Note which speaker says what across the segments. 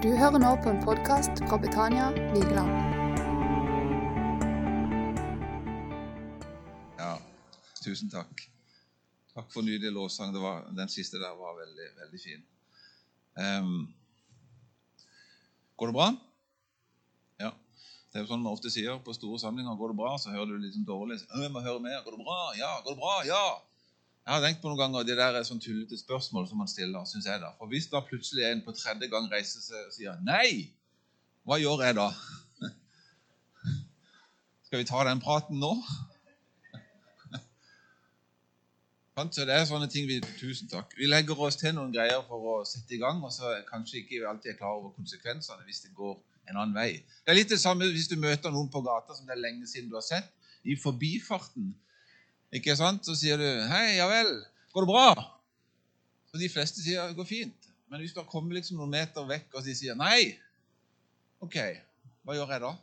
Speaker 1: Du hører nå på en podkast fra Betania Vigeland.
Speaker 2: Ja, tusen takk. Takk for nydelig lovsang. Var, den siste der var veldig, veldig fin. Um, går det bra? Ja. Det er jo sånn man ofte sier på store samlinger. Går det bra? Så hører du sånn dårlig. Vi må høre mer. Går det bra? Ja. Går det bra? Ja. Jeg har tenkt på noen ganger, Det der er sånn tullete spørsmål som man stiller. Synes jeg da. For Hvis da plutselig en på tredje gang reiser seg og sier 'nei', hva gjør jeg da? Skal vi ta den praten nå? Så det er sånne ting vi, Tusen takk. Vi legger oss til noen greier for å sette i gang, og så kanskje ikke alltid er klar over konsekvensene hvis det går en annen vei. Det er litt det samme hvis du møter noen på gata som det er lenge siden du har sett. I forbifarten ikke sant? så sier du 'Hei, ja vel, går det bra?' Så De fleste sier det går fint. Men hvis du har kommet liksom noen meter vekk, og de sier 'nei', ok, hva gjør jeg da?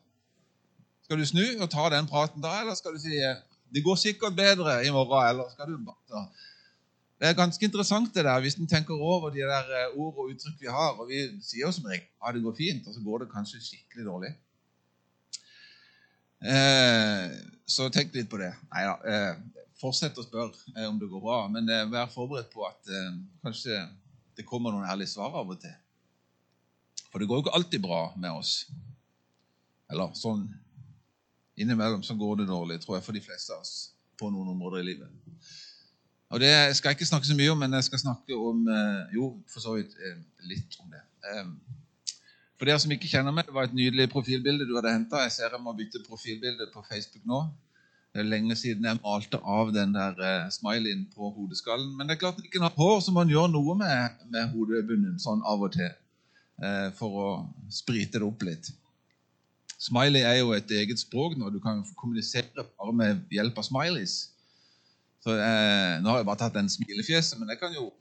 Speaker 2: Skal du snu og ta den praten da, eller skal du si 'det går sikkert bedre i morgen', eller skal du bare Det er ganske interessant det der, hvis en tenker over de der eh, ord og uttrykk vi har. og Vi sier jo som regel ja, det går fint, og så går det kanskje skikkelig dårlig. Eh, så tenk litt på det. Nei da. Eh, fortsett å spørre eh, om det går bra, men eh, vær forberedt på at eh, kanskje det kommer noen ærlige svar av og til. For det går jo ikke alltid bra med oss. Eller sånn innimellom så går det dårlig, tror jeg, for de fleste av oss på noen områder i livet. Og Det skal jeg ikke snakke så mye om, men jeg skal snakke om Jo, for så vidt litt om det. Eh, for dere som ikke kjenner meg, Det var et nydelig profilbilde du hadde henta. Jeg ser jeg må bytte profilbilde på Facebook nå. Det er lenge siden jeg malte av den der uh, smileyen på hodeskallen. Men det er klart når ikke har hår, så man gjør noe med, med hodebunnen sånn av og til. Uh, for å sprite det opp litt. Smiley er jo et eget språk nå. Du kan kommunisere bare med hjelp av smileys. Så eh, Nå har jeg bare tatt den smilefjeset, men jeg kan jo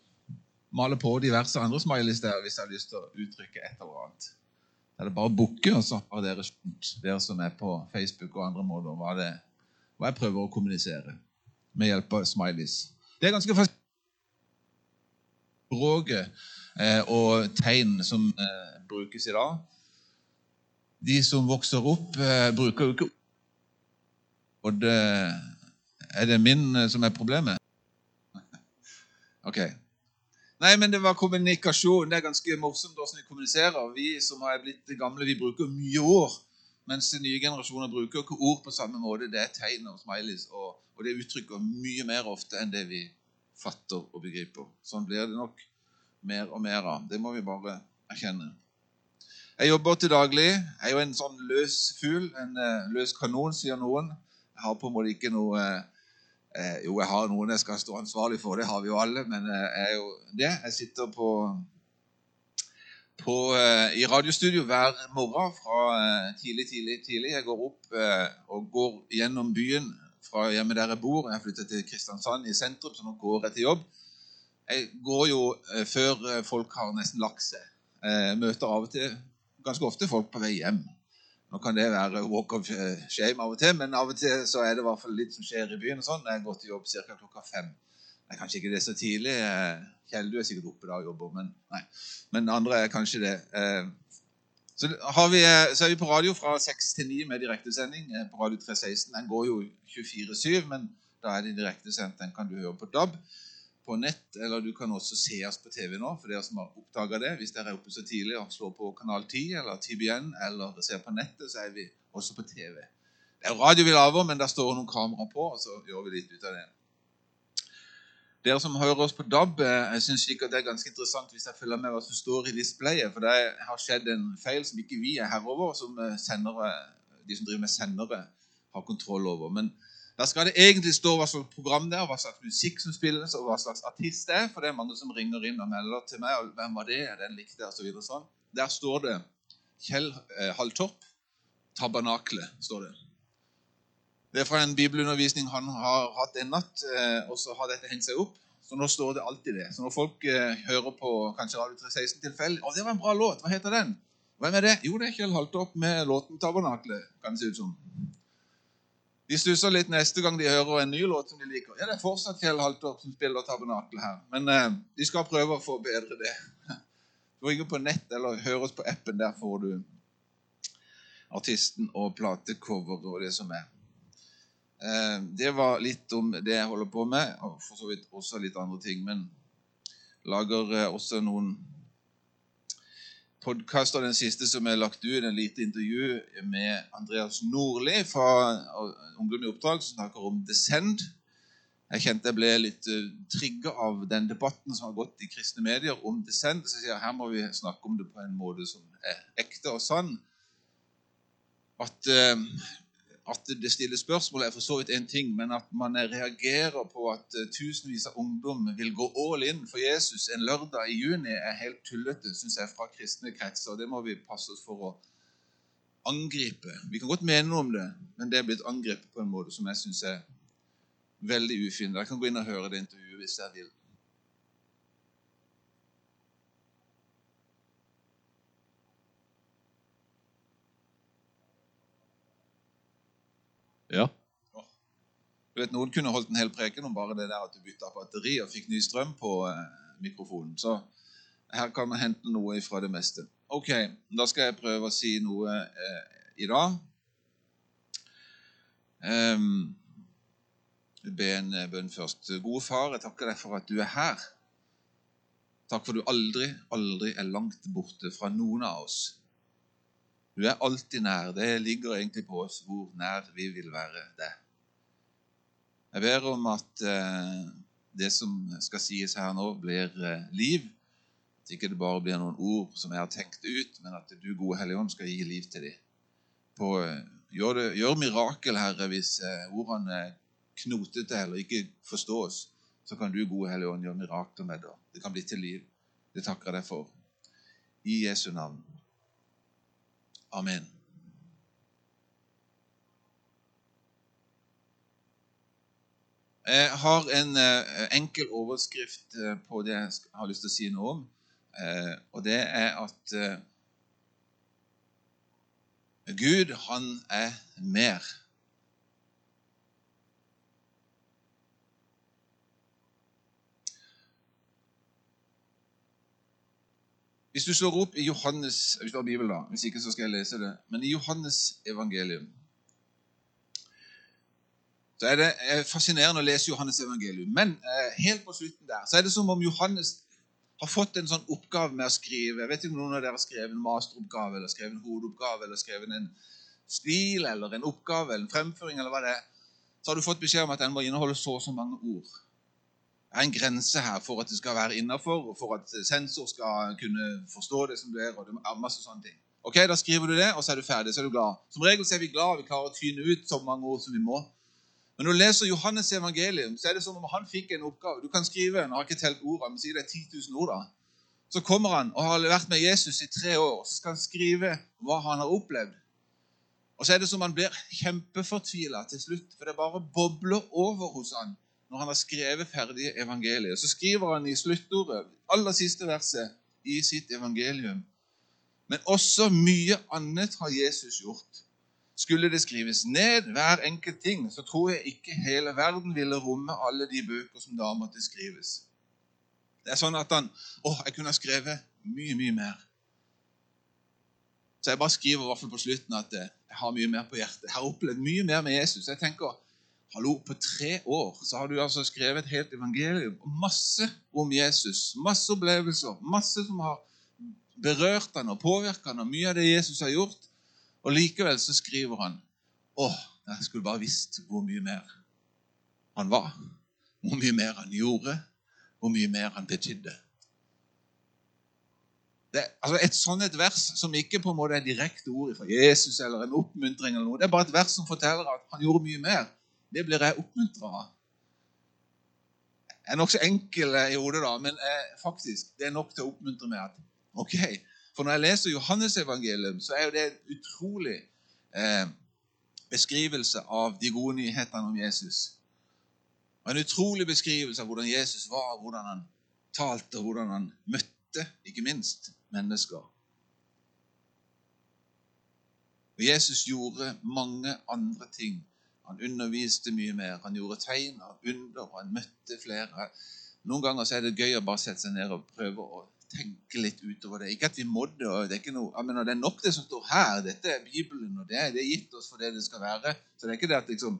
Speaker 2: male på diverse andre smileys der hvis jeg har lyst til å uttrykke et eller annet. Da er det bare å bukke, og så har dere skjønt, dere som er på Facebook og andre måter, hva, det, hva jeg prøver å kommunisere med hjelp av smileys. Det er ganske fascinerende språket eh, og tegn som eh, brukes i dag. De som vokser opp, eh, bruker jo ikke Og det, er det min eh, som er problemet? Ok. Nei, men det var kommunikasjon. Det er ganske morsomt hvordan vi kommuniserer. Vi som har blitt gamle, vi bruker mye ord. Mens de nye generasjoner bruker ikke ord på samme måte. Det er tegn og smileys. Og, og det uttrykker mye mer ofte enn det vi fatter og begriper. Sånn blir det nok mer og mer av. Det må vi bare erkjenne. Jeg jobber til daglig. Jeg er jo en sånn løs fugl. En uh, løs kanon, sier noen. Jeg har på en måte ikke noe uh, Jo, jeg har noen jeg skal stå ansvarlig for, det har vi jo alle, men uh, jeg er jo det. Jeg sitter på, på i radiostudio hver morgen fra tidlig, tidlig, tidlig. Jeg går opp og går gjennom byen fra hjemme der jeg bor. Jeg har flyttet til Kristiansand i sentrum, så nå går jeg til jobb. Jeg går jo før folk har nesten lagt seg. Jeg møter av og til ganske ofte folk på vei hjem. Nå kan det være walk of shame av og til, men av og til så er det i hvert fall litt som skjer i byen. og sånn. Jeg går til jobb ca. klokka fem. Er kanskje ikke det så tidlig. Kjell, du er sikkert oppe da og jobber, men nei. Men andre er kanskje det. Så, vi, så er vi på radio fra 6 til 9 med direktesending på Radio 316. Den går jo 24-7, men da er det direktesendt. Den kan du høre på DAB på nett, eller du kan også se oss på TV nå, for dere som har oppdaga det. Hvis dere er oppe så tidlig og slår på Kanal 10 eller TBN eller ser på nettet, så er vi også på TV. Det er radio vi lager, men der står noen kamera på, og så gjør vi litt ut av det. Dere som hører oss på DAB, jeg synes sikkert det er ganske interessant hvis jeg følger med hva som står i displayet, for det har skjedd en feil som ikke vi er herover, som sendere, de som driver med sendere, har kontroll over. Men der skal det egentlig stå hva slags program det er, hva slags musikk som spilles, og hva slags artist det er. For det er mange som ringer inn og melder til meg. og hvem var det, den likte jeg, og så sånn. Der står det Kjell eh, Halltorp. Tabernakle, står det. Det er fra en bibelundervisning han har hatt en natt, eh, og så har dette hengt seg opp. Så nå står det alltid det. Så når folk eh, hører på kanskje Radio 316 tilfeldig 'Å, det var en bra låt. Hva heter den?' Hvem er det? Jo, det er Kjell Haltopp med låten 'Tabernakle', kan det se ut som. De stusser litt neste gang de hører en ny låt som de liker. Ja, det er fortsatt Kjell Haltopp som spiller Tabernakel her. Men eh, de skal prøve å forbedre det. Gå inn på nett eller hør oss på appen. Der får du artisten og platecover og det som er. Eh, det var litt om det jeg holder på med, og for så vidt også litt andre ting. Men lager eh, også noen podkaster. Den siste som er lagt ut, en lite intervju med Andreas Nordli fra Ungdom i oppdrag, som snakker om Descend. Jeg kjente jeg ble litt uh, trigga av den debatten som har gått i kristne medier om Descend. Så jeg sier her må vi snakke om det på en måte som er ekte og sann. At, at det stiller spørsmål er for så vidt én ting, men at man reagerer på at uh, tusenvis av ungdom vil gå all in for Jesus en lørdag i juni, er helt tullete, syns jeg, fra kristne kretser. Det må vi passe oss for å angripe. Vi kan godt mene noe om det, men det er blitt angrepet på en måte som jeg syns er veldig ufin. Dere kan gå inn og høre det intervjuet hvis dere vil.
Speaker 3: Ja.
Speaker 2: Du vet, Noen kunne holdt en hel preken om bare det der at du bytta batteri og fikk ny strøm på eh, mikrofonen. Så her kan man hente noe fra det meste. Ok, Da skal jeg prøve å si noe eh, i dag. Um, be en eh, bønn først. Gode far, jeg takker deg for at du er her. Takk for du aldri, aldri er langt borte fra noen av oss. Du er alltid nær. Det ligger egentlig på oss hvor nær vi vil være deg. Jeg ber om at eh, det som skal sies her nå, blir eh, liv. At ikke det bare blir noen ord som jeg har tenkt ut, men at du, gode Hellige Ånd, skal gi liv til dem. På, eh, gjør, det, gjør mirakel, Herre, hvis ordene knotete eller ikke forstås, så kan du, gode Hellige Ånd, gjøre mirakler med det. Det kan bli til liv. Det takker jeg deg for. I Jesu navn. Amen. Jeg har en uh, enkel overskrift uh, på det jeg har lyst til å si noe om. Uh, og det er at Gud, han er mer. Hvis du slår opp i Johannes hvis du har Bibel da, hvis ikke så skal jeg lese det, men i Johannes evangelium så er det fascinerende å lese Johannes evangelium. Men eh, helt på slutten der så er det som om Johannes har fått en sånn oppgave med å skrive. Jeg vet ikke om noen av dere har skrevet en masteroppgave eller skrevet en hovedoppgave eller skrevet en stil eller en oppgave eller en fremføring eller hva det er. Så har du fått beskjed om at den må inneholde så og så mange ord er en grense her for at det skal være innafor, og for at sensor skal kunne forstå det som du er. og det er masse sånne ting. Ok, Da skriver du det, og så er du ferdig. så er du glad. Som regel er vi glad, vi klarer å tyne ut så mange ord som vi må. Men når du leser Johannes evangelium, så er det som om han fikk en oppgave. Du kan skrive han har ikke telt men si det er 10 000 ord. da. Så kommer han og har vært med Jesus i tre år. Så skal han skrive hva han har opplevd. Og så er det som han blir kjempefortvila til slutt, for det bare bobler over hos han når han har skrevet ferdig evangeliet. Så skriver han i sluttordet, aller siste verset, i sitt evangelium. Men også mye annet har Jesus gjort. Skulle det skrives ned, hver enkelt ting, så tror jeg ikke hele verden ville romme alle de bøker som da måtte skrives. Det er sånn at han Å, jeg kunne ha skrevet mye, mye mer. Så jeg bare skriver i hvert fall på slutten at jeg har mye mer på hjertet. Jeg har opplevd mye mer med Jesus. Jeg tenker Hallo, på tre år så har du altså skrevet et helt evangelium. Masse om Jesus. Masse opplevelser. Masse som har berørt han og påvirket han, og mye av det Jesus har gjort. Og likevel så skriver han Å, jeg skulle bare visst hvor mye mer han var. Hvor mye mer han gjorde. Hvor mye mer han betydde. Det, altså et sånt et vers som ikke på en måte er direkte ord fra Jesus eller en oppmuntring, eller noe, det er bare et vers som forteller at han gjorde mye mer. Det blir jeg oppmuntra av. Jeg er nokså enkel i hodet, da, men jeg, faktisk, det er nok til å oppmuntre meg. at, ok, For når jeg leser Johannes-evangelium, så er jo det en utrolig eh, beskrivelse av de gode nyhetene om Jesus. Og En utrolig beskrivelse av hvordan Jesus var, hvordan han talte, hvordan han møtte, ikke minst, mennesker. Og Jesus gjorde mange andre ting han underviste mye mer. Han gjorde tegn og under, og han møtte flere. Noen ganger er det gøy å bare sette seg ned og prøve å tenke litt utover det. Ikke at vi må det. og Det er, noe, mener, det er nok det som står her. Dette er Bibelen, og det er, det er gitt oss for det det skal være. Så det er ikke det at liksom,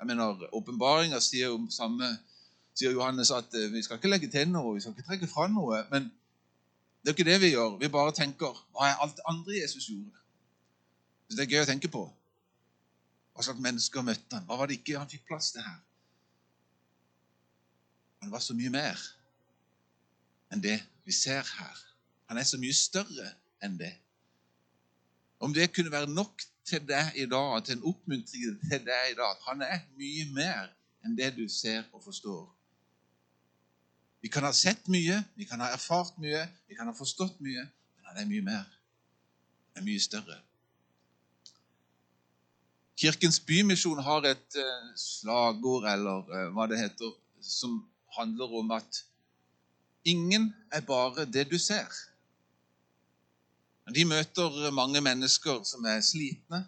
Speaker 2: jeg mener, Åpenbaringa sier jo samme sier Johannes at eh, vi skal ikke legge til noe, vi skal ikke trekke fra noe. Men det er ikke det vi gjør. Vi bare tenker hva er alt det andre Jesus gjorde? Så Det er gøy å tenke på. Hva slags mennesker møtte han? Hva var det ikke han fikk plass til her? Han var så mye mer enn det vi ser her. Han er så mye større enn det. Om det kunne være nok til deg i dag, til en oppmuntring til deg i dag, at han er mye mer enn det du ser og forstår. Vi kan ha sett mye, vi kan ha erfart mye, vi kan ha forstått mye, men han er mye mer. Han er mye større. Kirkens Bymisjon har et uh, slagord, eller uh, hva det heter, som handler om at ingen er bare det du ser. De møter mange mennesker som er slitne,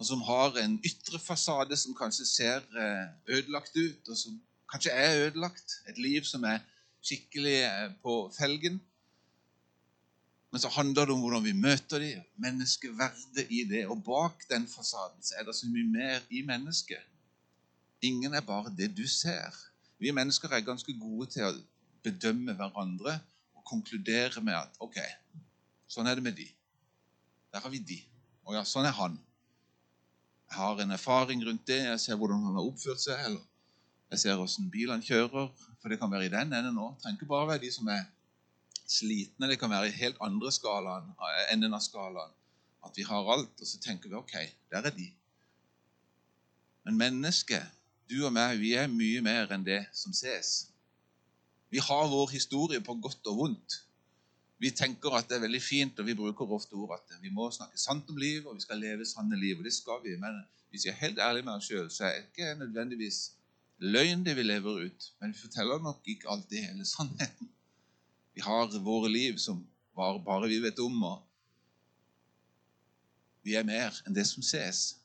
Speaker 2: og som har en ytre fasade som kanskje ser eh, ødelagt ut, og som kanskje er ødelagt. Et liv som er skikkelig på felgen. Men så handler det om hvordan vi møter dem, menneskeverdet i det. Og bak den fasaden så er det så mye mer i mennesket. Ingen er bare det du ser. Vi mennesker er ganske gode til å bedømme hverandre og konkludere med at ok, sånn er det med de. Der har vi de. Og ja, sånn er han. Jeg har en erfaring rundt det. Jeg ser hvordan han har oppført seg. eller Jeg ser åssen bil kjører. For det kan være i den enden òg. Trenger ikke bare være de som er slitne. Det kan være i helt andre skalaen, enden av skalaen. At vi har alt, og så tenker vi ok, der er de. Men mennesket du og meg, vi er mye mer enn det som ses. Vi har vår historie på godt og vondt. Vi tenker at det er veldig fint, og vi bruker ofte ord at vi må snakke sant om livet, og vi skal leve sanne liv. Og det skal vi. Men hvis jeg er helt ærlig med oss sjøl, så er det ikke nødvendigvis løgn det vi lever ut. Men vi forteller nok ikke alltid hele sannheten. Vi har våre liv som bare vi vet om, og vi er mer enn det som ses.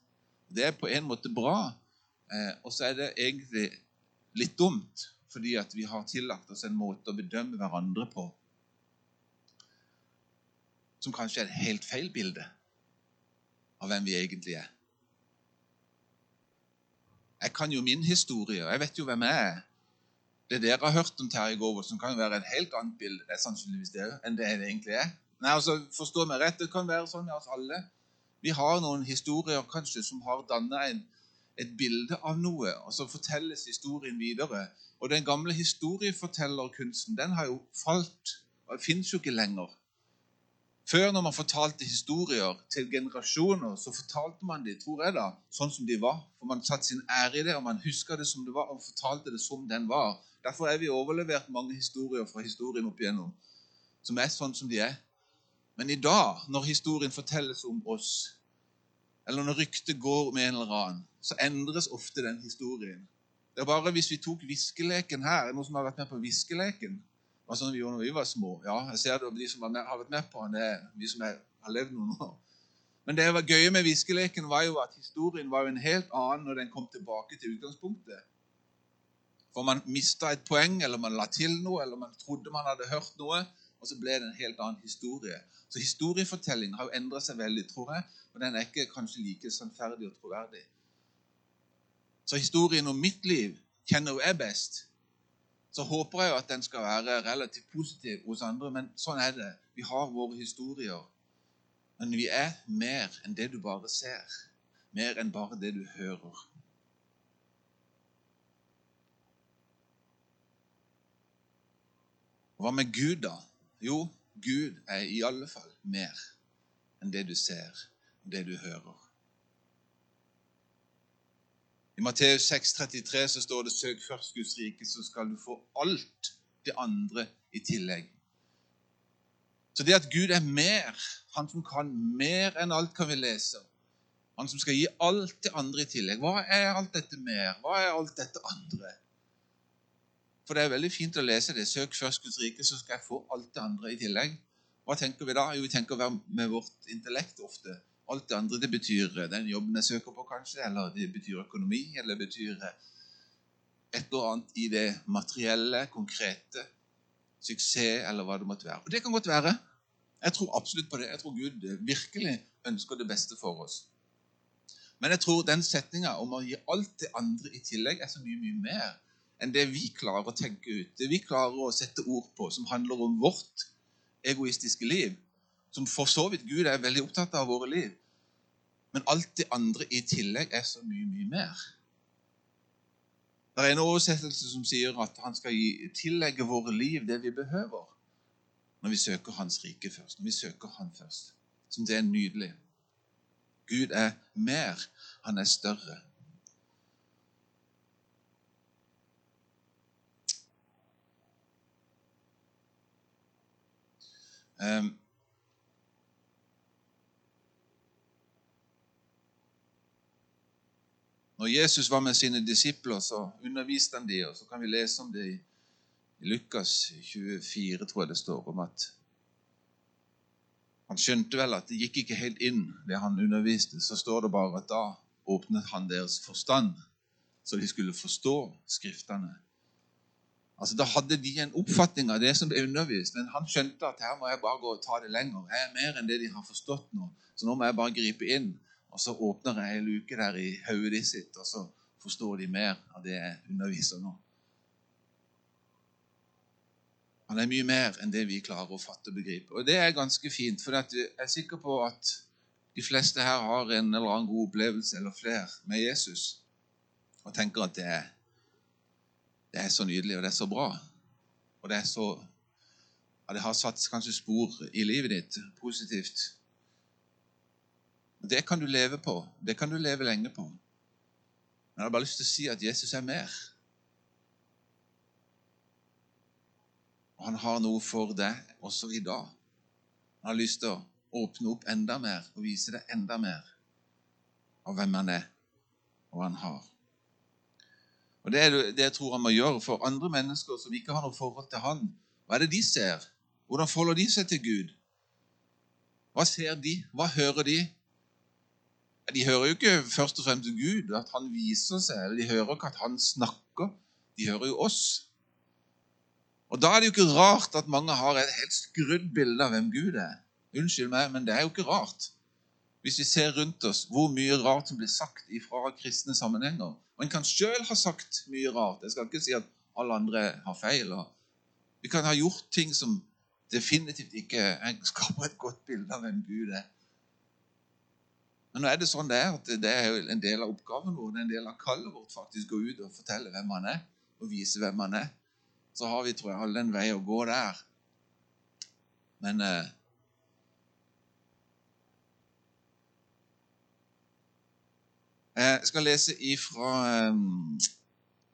Speaker 2: Det er på en måte bra, Eh, og så er det egentlig litt dumt, fordi at vi har tillagt oss en måte å bedømme hverandre på som kanskje er et helt feil bilde av hvem vi egentlig er. Jeg kan jo min historie, og jeg vet jo hvem jeg er. Det dere har hørt om Terje Gård, som kan være et helt annet bilde det er sannsynligvis det, enn det det egentlig er. Nei, altså, Forstå meg rett, det kan være sånn med oss alle. Vi har noen historier kanskje som har danna et bilde av noe, og så fortelles historien videre. Og den gamle historiefortellerkunsten den har jo falt og fins jo ikke lenger. Før, når man fortalte historier til generasjoner, så fortalte man dem, tror jeg da, sånn som de var. For man satte sin ære i det, og man huska det som det var, og fortalte det som den var. Derfor er vi overlevert mange historier fra historien opp igjennom som er sånn som de er. Men i dag, når historien fortelles om oss, eller når ryktet går med en eller annen, så endres ofte den historien. Det er bare Hvis vi tok viskeleken her Er noen som har vært med på viskeleken? Var sånn vi gjorde når vi var små. Ja, jeg ser det, De som har vært med på den, det er vi som er, har levd noen år. Men det gøye med viskeleken var jo at historien var jo en helt annen når den kom tilbake til utgangspunktet. For man mista et poeng, eller man la til noe, eller man trodde man hadde hørt noe, og så ble det en helt annen historie. Så historiefortellingen har jo endra seg veldig, tror jeg, og den er ikke kanskje like sannferdig og troverdig. Så historien om mitt liv kjenner jo jeg best. Så håper jeg jo at den skal være relativt positiv hos andre, men sånn er det. Vi har våre historier. Men vi er mer enn det du bare ser. Mer enn bare det du hører. Hva med Gud, da? Jo, Gud er i alle fall mer enn det du ser, det du hører. I Matteus 6,33 så står det 'Søk først Guds rike, så skal du få alt det andre i tillegg'. Så det at Gud er mer, han som kan mer enn alt, kan vi lese. Han som skal gi alt det andre i tillegg. Hva er alt dette mer? Hva er alt dette andre? For det er veldig fint å lese det. Søk først Guds rike, så skal jeg få alt det andre i tillegg. Hva tenker vi da? Jo, vi tenker med vårt intellekt ofte. Alt det andre det betyr eh, den jobben jeg søker på, kanskje, eller det betyr økonomi, eller det betyr eh, et eller annet i det materielle, konkrete. suksess eller hva det måtte være. Og det kan godt være. Jeg tror absolutt på det. Jeg tror Gud virkelig ønsker det beste for oss. Men jeg tror den setninga om å gi alt det andre i tillegg er så mye, mye mer enn det vi klarer å tenke ut. Det vi klarer å sette ord på, som handler om vårt egoistiske liv. Som for så vidt Gud er veldig opptatt av våre liv. Men alt det andre i tillegg er så mye, mye mer. Det er en oversettelse som sier at han skal gi, tillegge våre liv det vi behøver når vi søker Hans rike først. Når vi søker Han først. Som det er nydelig. Gud er mer. Han er større. Um, Når Jesus var med sine disipler, så underviste han dem, og så kan vi lese om det i Lukas 24, tror jeg det står, om at han skjønte vel at det gikk ikke helt inn, det han underviste. Så står det bare at da åpnet han deres forstand, så de skulle forstå Skriftene. Altså, Da hadde de en oppfatning av det som ble undervist, men han skjønte at her må jeg bare gå og ta det lenger. Jeg er mer enn det de har forstått nå, så nå må jeg bare gripe inn. Og så åpner jeg luke der i hodet sitt, og så forstår de mer av det jeg underviser nå. Han er mye mer enn det vi klarer å fatte og begripe. Og det er ganske fint, for jeg er sikker på at de fleste her har en eller annen god opplevelse eller flere med Jesus og tenker at det er, det er så nydelig, og det er så bra. Og det er så ja, Det har satt kanskje spor i livet ditt positivt. Det kan du leve på. Det kan du leve lenge på. Men jeg har bare lyst til å si at Jesus er mer. Og han har noe for deg også i dag. Han har lyst til å åpne opp enda mer og vise deg enda mer av hvem han er, og hva han har. Og Det er det jeg tror han må gjøre for andre mennesker som ikke har noe forhold til han. Hva er det de ser? Hvordan forholder de seg til Gud? Hva ser de? Hva hører de? De hører jo ikke først og fremst Gud, at han viser seg. eller De hører ikke at han snakker. De hører jo oss. Og Da er det jo ikke rart at mange har et helt skrudd bilde av hvem Gud er. Unnskyld meg, men det er jo ikke rart. Hvis vi ser rundt oss hvor mye rart som blir sagt fra kristne sammenhenger. Man kan sjøl ha sagt mye rart. Jeg skal ikke si at alle andre har feil. Vi kan ha gjort ting som definitivt ikke skaper et godt bilde av hvem Gud er. Men nå er det sånn det er, at det er jo en del av oppgaven vår, det er en del av kallet vårt faktisk gå ut og fortelle hvem han er, og vise hvem han er. Så har vi, tror jeg, alle en vei å gå der. Men eh, Jeg skal lese ifra eh,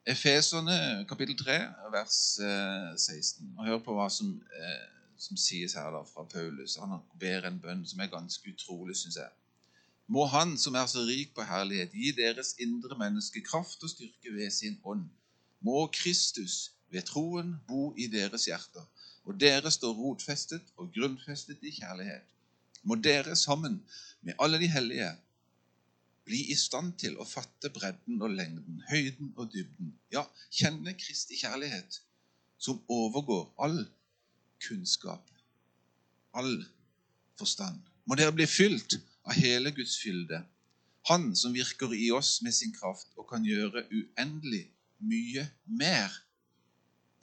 Speaker 2: Efeserne kapittel 3, vers eh, 16. Og hør på hva som, uh, som sies her da fra Paulus. Han ber en bønn som er ganske utrolig, syns jeg. Må Han som er så rik på herlighet, gi deres indre menneske kraft og styrke ved sin ånd. Må Kristus ved troen bo i deres hjerter, og dere står rotfestet og grunnfestet i kjærlighet. Må dere sammen med alle de hellige bli i stand til å fatte bredden og lengden, høyden og dybden, ja, kjenne Kristi kjærlighet, som overgår all kunnskap, all forstand. Må dere bli fylt av hele Guds fylde. Han som virker i oss med sin kraft og kan gjøre uendelig mye mer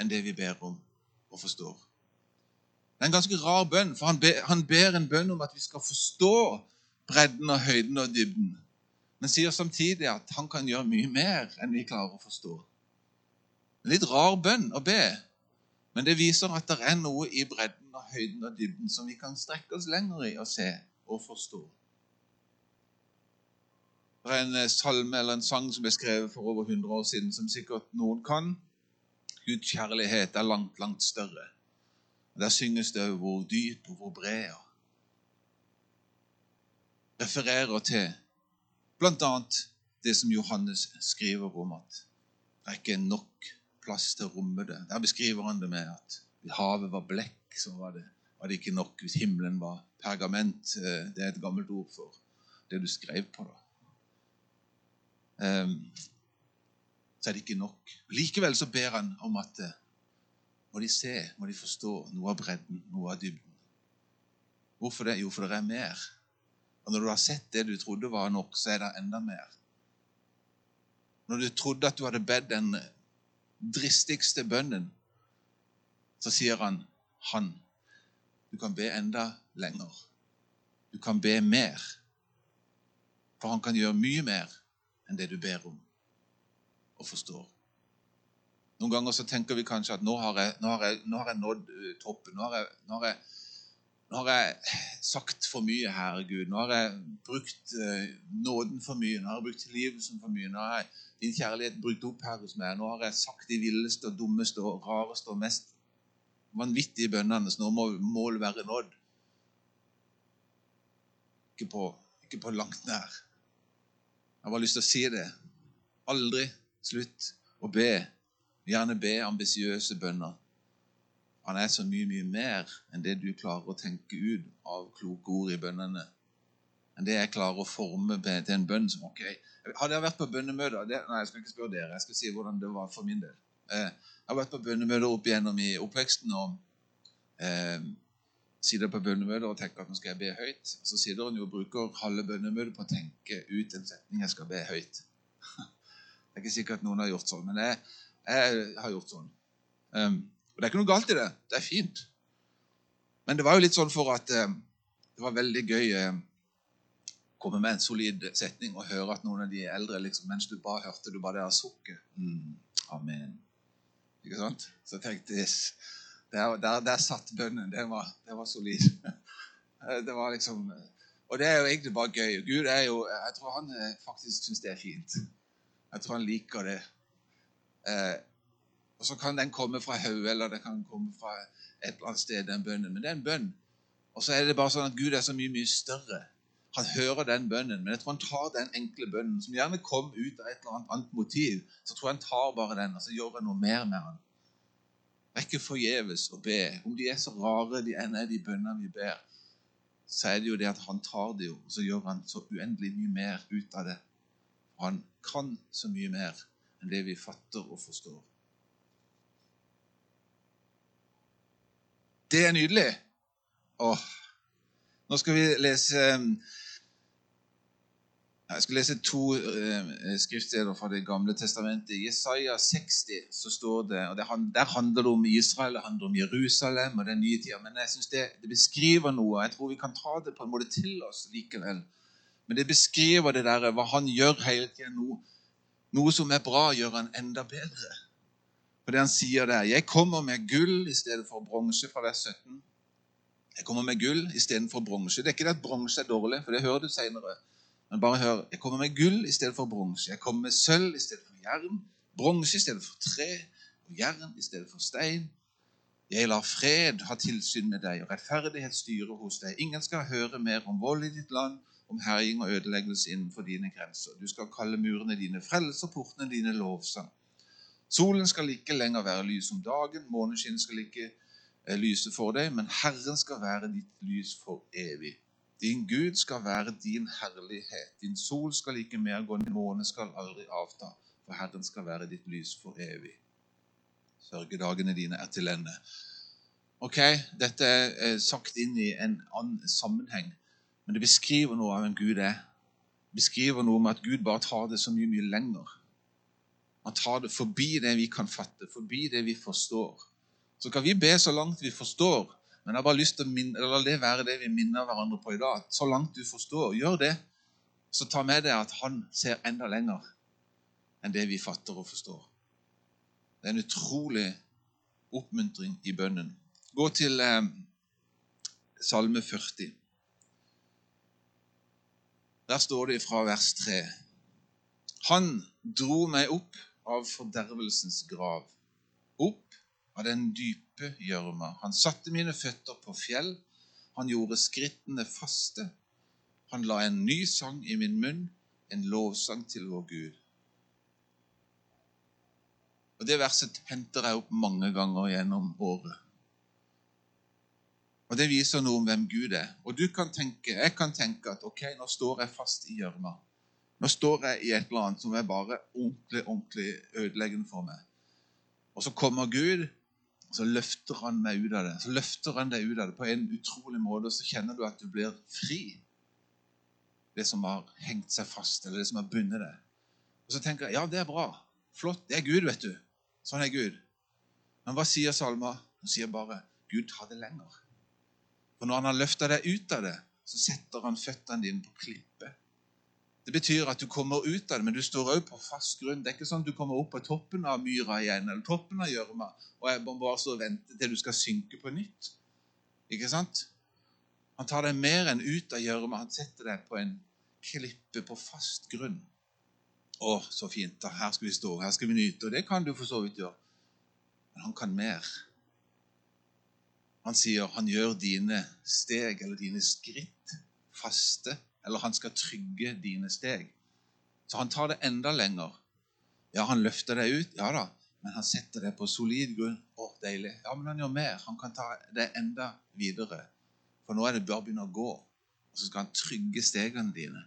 Speaker 2: enn det vi ber om og forstår. Det er en ganske rar bønn, for han ber, han ber en bønn om at vi skal forstå bredden og høyden og dybden, men sier samtidig at han kan gjøre mye mer enn vi klarer å forstå. En litt rar bønn å be, men det viser at det er noe i bredden og høyden og dybden som vi kan strekke oss lenger i og se og forstå. Det er en eh, salme eller en sang som ble skrevet for over 100 år siden, som sikkert noen kan. Guds kjærlighet er langt, langt større. Der synges det òg hvor dyp og hvor bred. Refererer til bl.a. det som Johannes skriver om at det er ikke nok plass til å romme det. Der beskriver han det med at hvis havet var blekk, så var det, var det ikke nok. Hvis himmelen var pergament, eh, det er et gammelt ord for det du skrev på. da. Ehm, så er det ikke nok. Likevel så ber han om at eh, må de se, må de forstå noe av bredden, noe av dybden. Hvorfor det? Jo, for det er mer. Og når du har sett det du trodde var nok, så er det enda mer. Når du trodde at du hadde bedt den dristigste bønnen, så sier han, han, du kan be enda lenger. Du kan be mer. For han kan gjøre mye mer enn det du ber om og forstår. Noen ganger så tenker vi kanskje at nå har jeg, nå har jeg, nå har jeg nådd uh, toppen. Nå har, jeg, nå, har nå har, jeg, sagt for mye, Herre Gud. Nå har jeg brukt uh, nåden for mye. Nå har jeg brukt tilgivelsen for mye. Nå har jeg din kjærlighet brukt opp her hos meg. Nå har jeg sagt de villeste og dummeste og rareste og mest vanvittige bønnene, så nå må målet være nådd. Ikke på, ikke på langt nær. Jeg har bare lyst til å si det. Aldri slutt å be. Gjerne be ambisiøse bønner. Han er så mye, mye mer enn det du klarer å tenke ut av kloke ord i bønnene. Enn det jeg klarer å forme til en bønn som ok. Hadde jeg vært på bønnemøter Nei, jeg skal ikke spørre dere. Jeg skal si hvordan det var for min del. Eh, jeg har vært på bønnemøter opp igjennom i oppveksten. og eh, sitter på bønnemøter og tenker at nå skal jeg be høyt. Og Så sitter hun jo og bruker halve bønnemøtet på å tenke ut en setning jeg skal be høyt. Det er ikke sikkert noen har gjort sånn, men jeg, jeg har gjort sånn. Um, og Det er ikke noe galt i det. Det er fint. Men det var jo litt sånn for at um, det var veldig gøy um, komme med en solid setning og høre at noen av de eldre liksom, mens du bare hørte du bare av sukket. Mm, amen. Ikke sant? Så jeg tenkte yes, der, der, der satt bønnen. Det var, den var solid. Det var liksom Og det er jo egentlig bare gøy. Gud er jo Jeg tror han eh, faktisk syns det er fint. Jeg tror han liker det. Eh, og så kan den komme fra hodet, eller det kan komme fra et eller annet sted, den bønnen. Men det er en bønn. Og så er det bare sånn at Gud er så mye, mye større. Han hører den bønnen, men jeg tror han tar den enkle bønnen, som gjerne kom ut av et eller annet, annet motiv. Så tror jeg han tar bare den, og så gjør han noe mer med han. Det er ikke forgjeves å be. Om de er så rare de enn er, de bønnene vi ber, så er det jo det at han tar det jo, og så gjør han så uendelig mye mer ut av det. Han kan så mye mer enn det vi fatter og forstår. Det er nydelig. Åh. Nå skal vi lese jeg skal lese to uh, skriftsteder fra Det gamle testamentet. I Jesaja 60 så står det og Der handler det om Israel, det handler om Jerusalem og den nye tida. Men jeg synes det, det, beskriver noe. Jeg tror vi kan ta det på en måte til oss likevel. Men det beskriver det der, hva han gjør hele tida nå. Noe som er bra, gjør han enda bedre. For det han sier der 'Jeg kommer med gull i stedet for bronse' fra vers 17. Jeg kommer med gull istedenfor bronse. Det er ikke det at bronse er dårlig, for det hører du seinere. Men bare hør. Jeg kommer med gull i stedet for bronse. Jeg kommer med sølv i stedet for jern. Bronse i stedet for tre. Og jern i stedet for stein. Jeg lar fred ha tilsyn med deg og rettferdighet styre hos deg. Ingen skal høre mer om vold i ditt land, om herjing og ødeleggelse innenfor dine grenser. Du skal kalle murene dine frelser, portene dine lovsang. Solen skal ikke lenger være lys om dagen, måneskinn skal ikke eh, lyse for deg, men Herren skal være ditt lys for evig. Din Gud skal være din herlighet. Din sol skal ikke mer gå, din måne skal aldri avta. For Herren skal være ditt lys for evig. Sørgedagene dine er til ende. Ok, Dette er sagt inn i en annen sammenheng, men det beskriver noe av hvem Gud er. Det beskriver noe om at Gud bare tar det så mye, mye lenger. Han tar det forbi det vi kan fatte, forbi det vi forstår. Så kan vi be så langt vi forstår, men jeg har bare lyst til å minne, la det være det vi minner hverandre på i dag. Så langt du forstår, gjør det. Så ta med deg at han ser enda lenger enn det vi fatter og forstår. Det er en utrolig oppmuntring i bønnen. Gå til eh, Salme 40. Der står det fra vers 3. Han dro meg opp av fordervelsens grav, opp av den dype gjørma. Han satte mine føtter på fjell. Han gjorde skrittene faste. Han la en ny sang i min munn, en lovsang til vår Gud. Og Det verset henter jeg opp mange ganger gjennom året. Og Det viser noe om hvem Gud er. Og du kan tenke, Jeg kan tenke at ok, nå står jeg fast i gjørma. Nå står jeg i et eller annet som er bare ordentlig, ordentlig ødeleggende for meg. Og så kommer Gud, Så løfter han meg ut av det. Så løfter han deg ut av det på en utrolig måte, og så kjenner du at du blir fri. Det som har hengt seg fast, eller det som har bundet deg. Og så tenker jeg ja, det er bra. Flott. Det er Gud, vet du. Sånn er Gud. Men hva sier salma? Hun sier bare Gud, ta det lenger. For når han har løfta deg ut av det, så setter han føttene dine på klippet. Det betyr at du kommer ut av det, men du står òg på fast grunn. Det er ikke sånn at du kommer opp på toppen av myra igjen, eller toppen av gjørma, og jeg må bare så vente til du skal synke på nytt. Ikke sant? Han tar deg mer enn ut av gjørma. Han setter deg på en klippe på fast grunn. Å, så fint. da. Her skal vi stå, her skal vi nyte. Og det kan du for så vidt gjøre. Men han kan mer. Han sier han gjør dine steg eller dine skritt faste eller han skal trygge dine steg. Så han tar det enda lenger. Ja, han løfter deg ut, ja da, men han setter deg på solid grunn. Å, deilig. Ja, men han gjør mer. Han kan ta det enda videre. For nå er det bare å begynne å gå, og så skal han trygge stegene dine.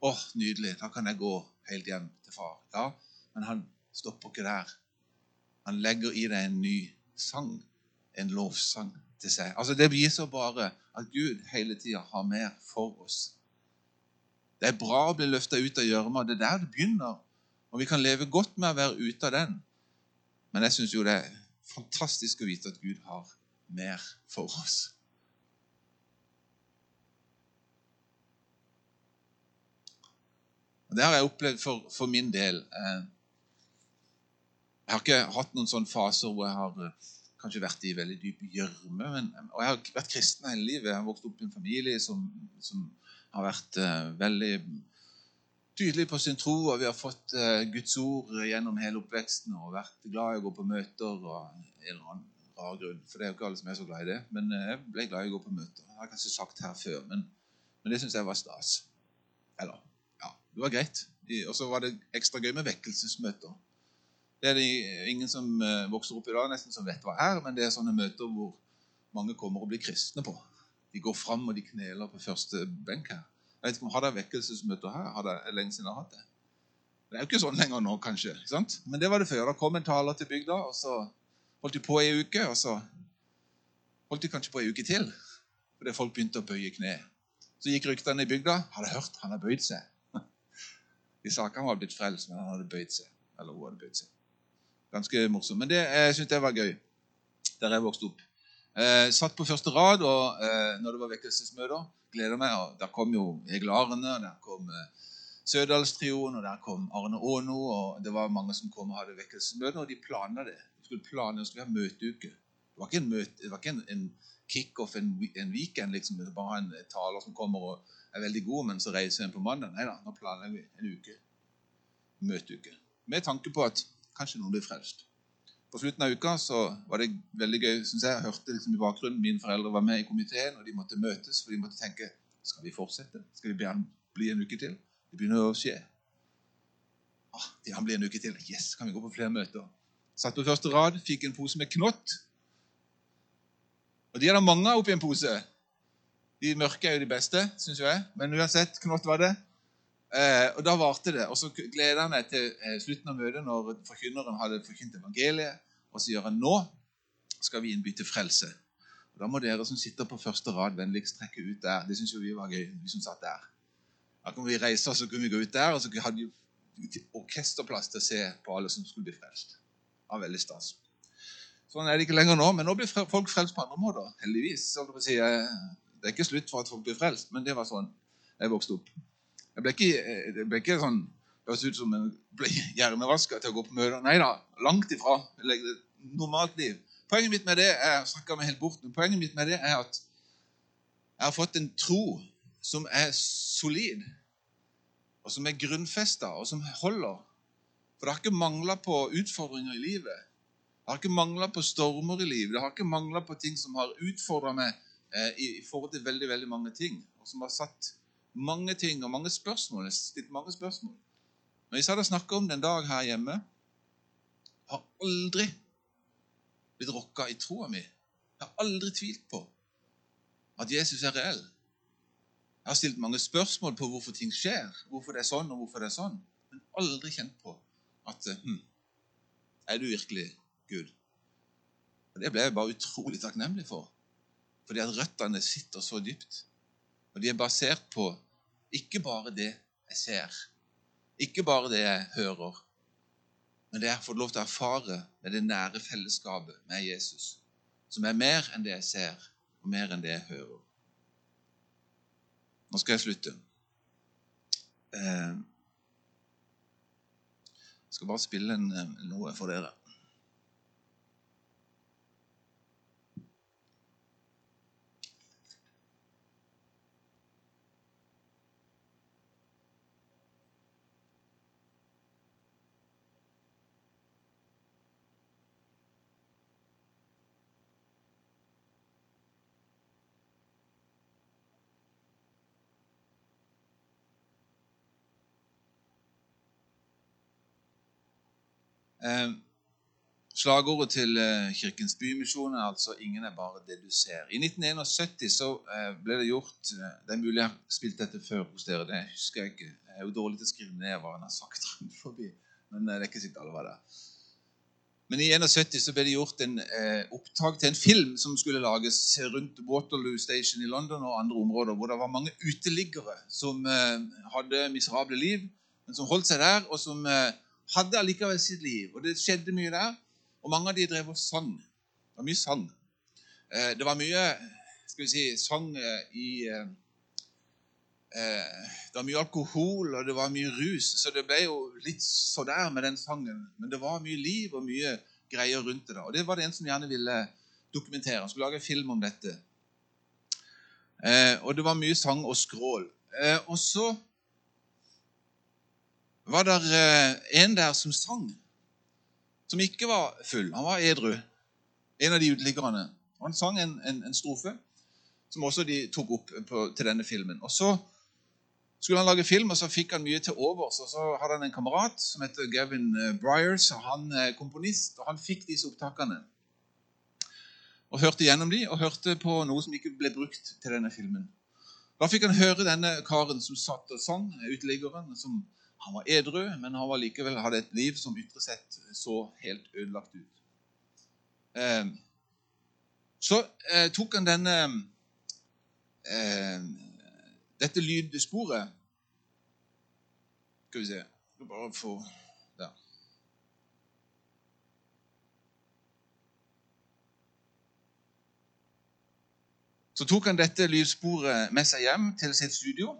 Speaker 2: Å, nydelig. Da kan jeg gå helt hjem til far. Ja, men han stopper ikke der. Han legger i deg en ny sang, en lovsang til seg. Altså, Det viser bare at Gud hele tida har mer for oss det er bra å bli løfta ut av gjørma. Det er der det begynner. Og vi kan leve godt med å være ute av den. Men jeg syns jo det er fantastisk å vite at Gud har mer for oss. Og Det har jeg opplevd for, for min del. Eh, jeg har ikke hatt noen sånne faser hvor jeg har eh, kanskje vært i veldig dyp gjørme. Og jeg har vært kristen hele livet. Jeg har vokst opp i en familie som, som har vært uh, veldig tydelig på sin tro, og vi har fått uh, Guds ord gjennom hele oppveksten og vært glad i å gå på møter og en eller annen rar grunn. For det er jo ikke alle som er så glad i det. Men uh, jeg ble glad i å gå på møter. Jeg har kanskje sagt her før, men, men det syns jeg var stas. Eller ja, det var greit. Og så var det ekstra gøy med vekkelsesmøter. Det er det ingen som vokser opp i dag nesten som vet hva er, men det er sånne møter hvor mange kommer og blir kristne på. De går fram og de kneler på første benk her. Jeg vet ikke om Har dere vekkelsesmøter her? Har det lenge siden jeg har hatt det? Det er jo ikke sånn lenger nå, kanskje. sant? Men det var det før. Da kom en taler til bygda, og så holdt de på ei uke. Og så holdt de kanskje på ei uke til, fordi folk begynte å bøye kne. Så gikk ryktene i bygda. Hadde hørt han har bøyd seg. De sa ikke han var blitt frelst, men han hadde bøyd seg. Eller hun hadde bøyd seg. Ganske morsomt. Men det, jeg var gøy der jeg vokste opp. Eh, satt på første rad og eh, når det var vekkelsesmøter. Gleder meg. og Der kom jo Egil Arne, der kom eh, Sødalstrioen, og der kom Arne Aano. og Det var mange som kom og hadde vekkelsesmøter, og de planla det. De skulle planle, skulle ha møteuke. Det var ikke en, møte, det var ikke en, en kickoff, en, en weekend, liksom. Det var bare en taler som kommer og er veldig god, men så reiser en på mandag. Nei da, nå planlegger vi en uke. Møteuke. Med tanke på at kanskje noen blir frelst. På slutten av uka så var det veldig gøy. Synes jeg. jeg hørte liksom i bakgrunnen Mine foreldre var med i komiteen, og de måtte møtes. For de måtte tenke skal vi fortsette. Skal vi bli en uke til? Det begynner å skje. Ah, det kan bli en uke til. Yes, kan vi gå på flere møter? Satt på første rad, fikk en pose med knott. Og de er det mange av oppi en pose. De mørke er jo de beste, syns jeg. Men uansett, knott var det. Eh, og Da varte det. Og så gleder jeg meg til eh, slutten av møtet, når forkynneren hadde forkynt evangeliet, og sier han nå skal vi innby til frelse. Og Da må dere som sitter på første rad, vennligst trekke ut der. Det syns vi var gøy, vi som satt der. Da kunne vi reise oss, så kunne vi gå ut der, og så hadde vi orkesterplass til å se på alle som skulle bli frelst. Det var veldig stas. Sånn er det ikke lenger nå, men nå blir folk frelst på andre måter. Heldigvis. Det er ikke slutt for at folk blir frelst, men det var sånn jeg vokste opp. Jeg ble ikke, jeg ble ikke sånn høres ut som jeg ble hjernevaska til å gå på møter. Nei da, langt ifra. Jeg et normalt liv. Poenget mitt med det er meg helt bort, men poenget mitt med det er at jeg har fått en tro som er solid, og som er grunnfesta, og som holder. For det har ikke mangla på utfordringer i livet. Det har ikke mangla på stormer i livet. Det har ikke mangla på ting som har utfordra meg eh, i, i, forhold til veldig veldig mange ting, og som har satt mange ting og mange spørsmål. Jeg stilt mange spørsmål. Når jeg satt og snakka om det en dag her hjemme, har aldri blitt rokka i troa mi. Jeg har aldri tvilt på at Jesus er reell. Jeg har stilt mange spørsmål på hvorfor ting skjer, hvorfor det er sånn og hvorfor det er sånn, men aldri kjent på at hm, Er du virkelig Gud? Og Det ble jeg bare utrolig takknemlig for. Fordi at røttene sitter så dypt. Og de er basert på ikke bare det jeg ser, ikke bare det jeg hører, men det jeg har fått lov til å erfare med det nære fellesskapet med Jesus, som er mer enn det jeg ser, og mer enn det jeg hører. Nå skal jeg slutte. Eh, jeg skal bare spille en, noe for dere. Slagordet til eh, Kirkens Bymisjon er altså 'Ingen er bare det du ser'. I 1971 så eh, ble det gjort eh, Det er mulig jeg har spilt dette før hos dere. det husker Jeg ikke. Jeg er jo dårlig til å skrive ned hva han har sagt rundt forbi. Men eh, det er ikke sikkert alle var der. Men i 71 så ble det gjort en eh, opptak til en film som skulle lages rundt Waterloo Station i London og andre områder, hvor det var mange uteliggere som hadde miserable liv, men som holdt seg der, og som hadde allikevel sitt liv. Og det skjedde mye der. Og mange av de drev og sang. Det var mye sang. Eh, det var mye skal vi si, sang eh, i eh, Det var mye alkohol, og det var mye rus, så det ble jo litt så der med den sangen. Men det var mye liv og mye greier rundt det. da. Og det var det en som gjerne ville dokumentere. Han skulle lage en film om dette. Og det var mye sang og skrål. Og så var det eh, en der som sang, som ikke var full. Han var edru. En av de uteliggerne. Han sang en, en, en, strofe som også de tok opp på, til denne filmen. Og Så skulle han lage film, og så fikk han mye til overs. Og Så hadde han en kamerat som heter Gavin Bryers. Og Han er komponist, og han fikk disse opptakene. Og hørte gjennom de, og hørte på noe som ikke ble brukt til denne filmen. Da fikk han høre denne karen som satt og sang, uteliggeren, som han var edru, men han var likevel hadde et liv som ytre sett så helt ødelagt ut. Eh, så eh, tok han denne eh, dette lydsporet Skal vi se Skal bare få Der. Så tok han dette lydsporet med seg hjem til sitt studio.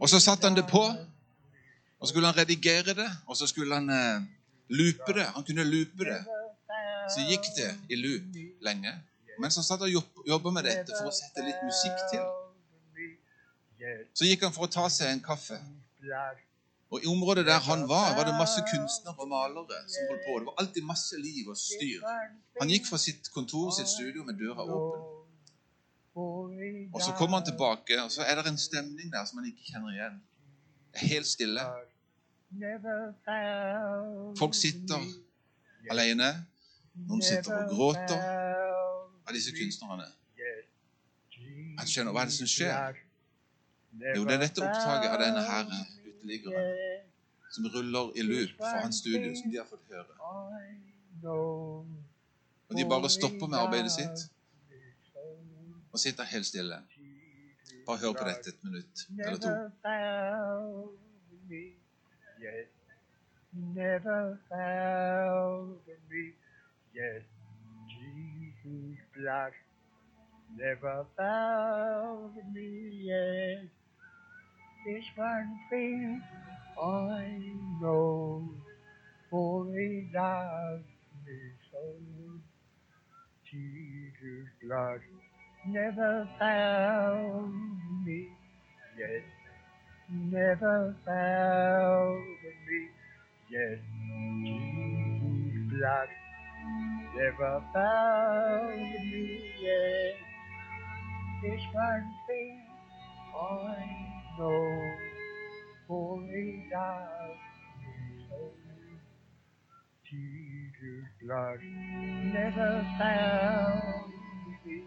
Speaker 2: Og så satte han det på, og så skulle han redigere det, og så skulle han eh, loope det. Han kunne loope det. Så gikk det i loop lenge. Mens han satt og jobba med dette for å sette litt musikk til, så gikk han for å ta seg en kaffe. Og I området der han var, var det masse kunstnere og malere som holdt på. Det var alltid masse liv og styr. Han gikk fra sitt kontor, sitt studio, med døra åpen. Og så kommer han tilbake, og så er det en stemning der som han ikke kjenner igjen. Helt stille. Folk sitter alene. Noen sitter og gråter av disse kunstnerne. Han skjønner hva er det som skjer. Jo, det er dette opptaket av denne her uteliggeren som ruller i loop for hans studio, som de har fått høre. Og de bare stopper med arbeidet sitt og sitt helt stille. Bare hør på dette et minutt eller to. Never found me yet. Jesus' blood never found me yet. This one thing I know, for he loves me so. Jesus' blood never found me yet, never found me. Jesus' blood never found me yet. There's one thing I know, for he so. Jesus' blood never found me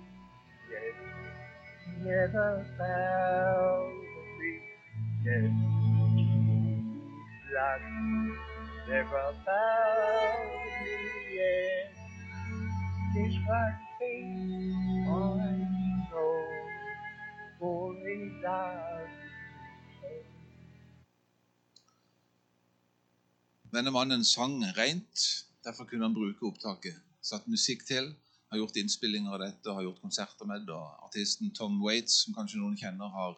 Speaker 2: never found me yet. Blood never found me
Speaker 3: yes, this my faith I know, only love.
Speaker 2: Denne mannen sang rent, derfor kunne han bruke opptaket. Satt musikk til, har gjort innspillinger av dette, har gjort konserter med det. og Artisten Tom Waits, som kanskje noen kjenner, har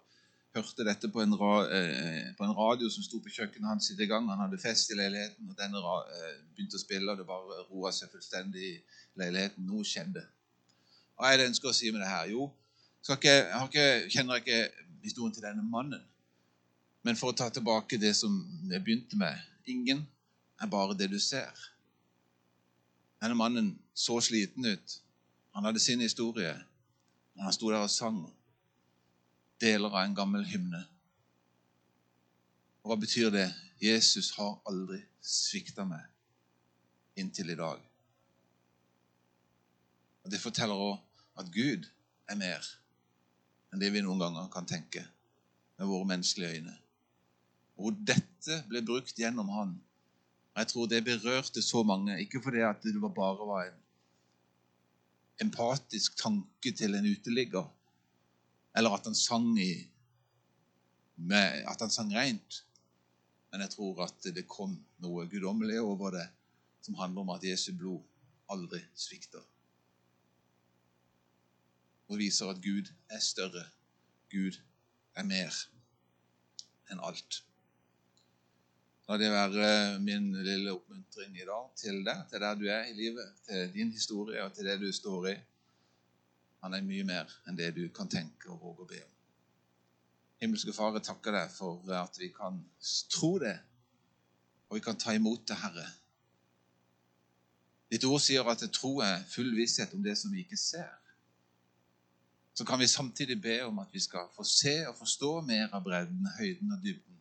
Speaker 2: hørte dette på en, ra, eh, på en radio som sto på kjøkkenet hans i gang. Han hadde fest i leiligheten, og denne ra, eh, begynte å spille, og det bare roa seg fullstendig i leiligheten. Noe skjedde. Hva er det ønsker å si med det her? Jo, ikke, jeg ikke, kjenner jeg ikke historien til denne mannen. Men for å ta tilbake det som jeg begynte med Ingen er bare det du ser. Denne mannen så sliten ut. Han hadde sin historie. Han sto der og sang deler av en gammel hymne. Og Hva betyr det? Jesus har aldri svikta meg inntil i dag. Og Det forteller òg at Gud er mer enn det vi noen ganger kan tenke med våre menneskelige øyne. Og dette ble brukt gjennom han og Jeg tror det berørte så mange, ikke fordi det bare var en empatisk tanke til en uteligger, eller at han sang i med, at han sang rent. Men jeg tror at det kom noe guddommelig over det som handler om at Jesu blod aldri svikter. Og viser at Gud er større. Gud er mer enn alt. La det være min lille oppmuntring i dag til deg, til der du er i livet, til din historie og til det du står i. Han er mye mer enn det du kan tenke og våge å be om. Himmelske Far, jeg takker deg for at vi kan tro det, og vi kan ta imot det, Herre. Ditt ord sier at tro er full visshet om det som vi ikke ser. Så kan vi samtidig be om at vi skal få se og forstå mer av bredden, høyden og dybden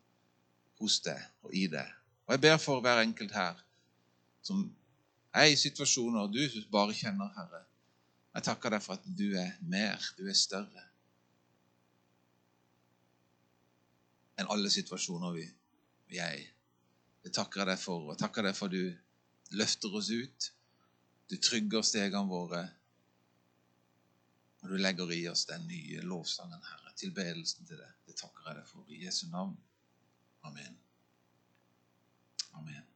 Speaker 2: hos deg og i deg. Og jeg ber for hver enkelt her som er i situasjoner du bare kjenner, Herre. Jeg takker deg for at du er mer, du er større enn alle situasjoner vi, vi er i. Det takker jeg deg for, og takker deg for at du løfter oss ut. Du trygger stegene våre, og du legger i oss den nye lovsangen, Herre. Tilbedelsen til deg. Det takker jeg deg for i Jesu navn. Amen. Amen.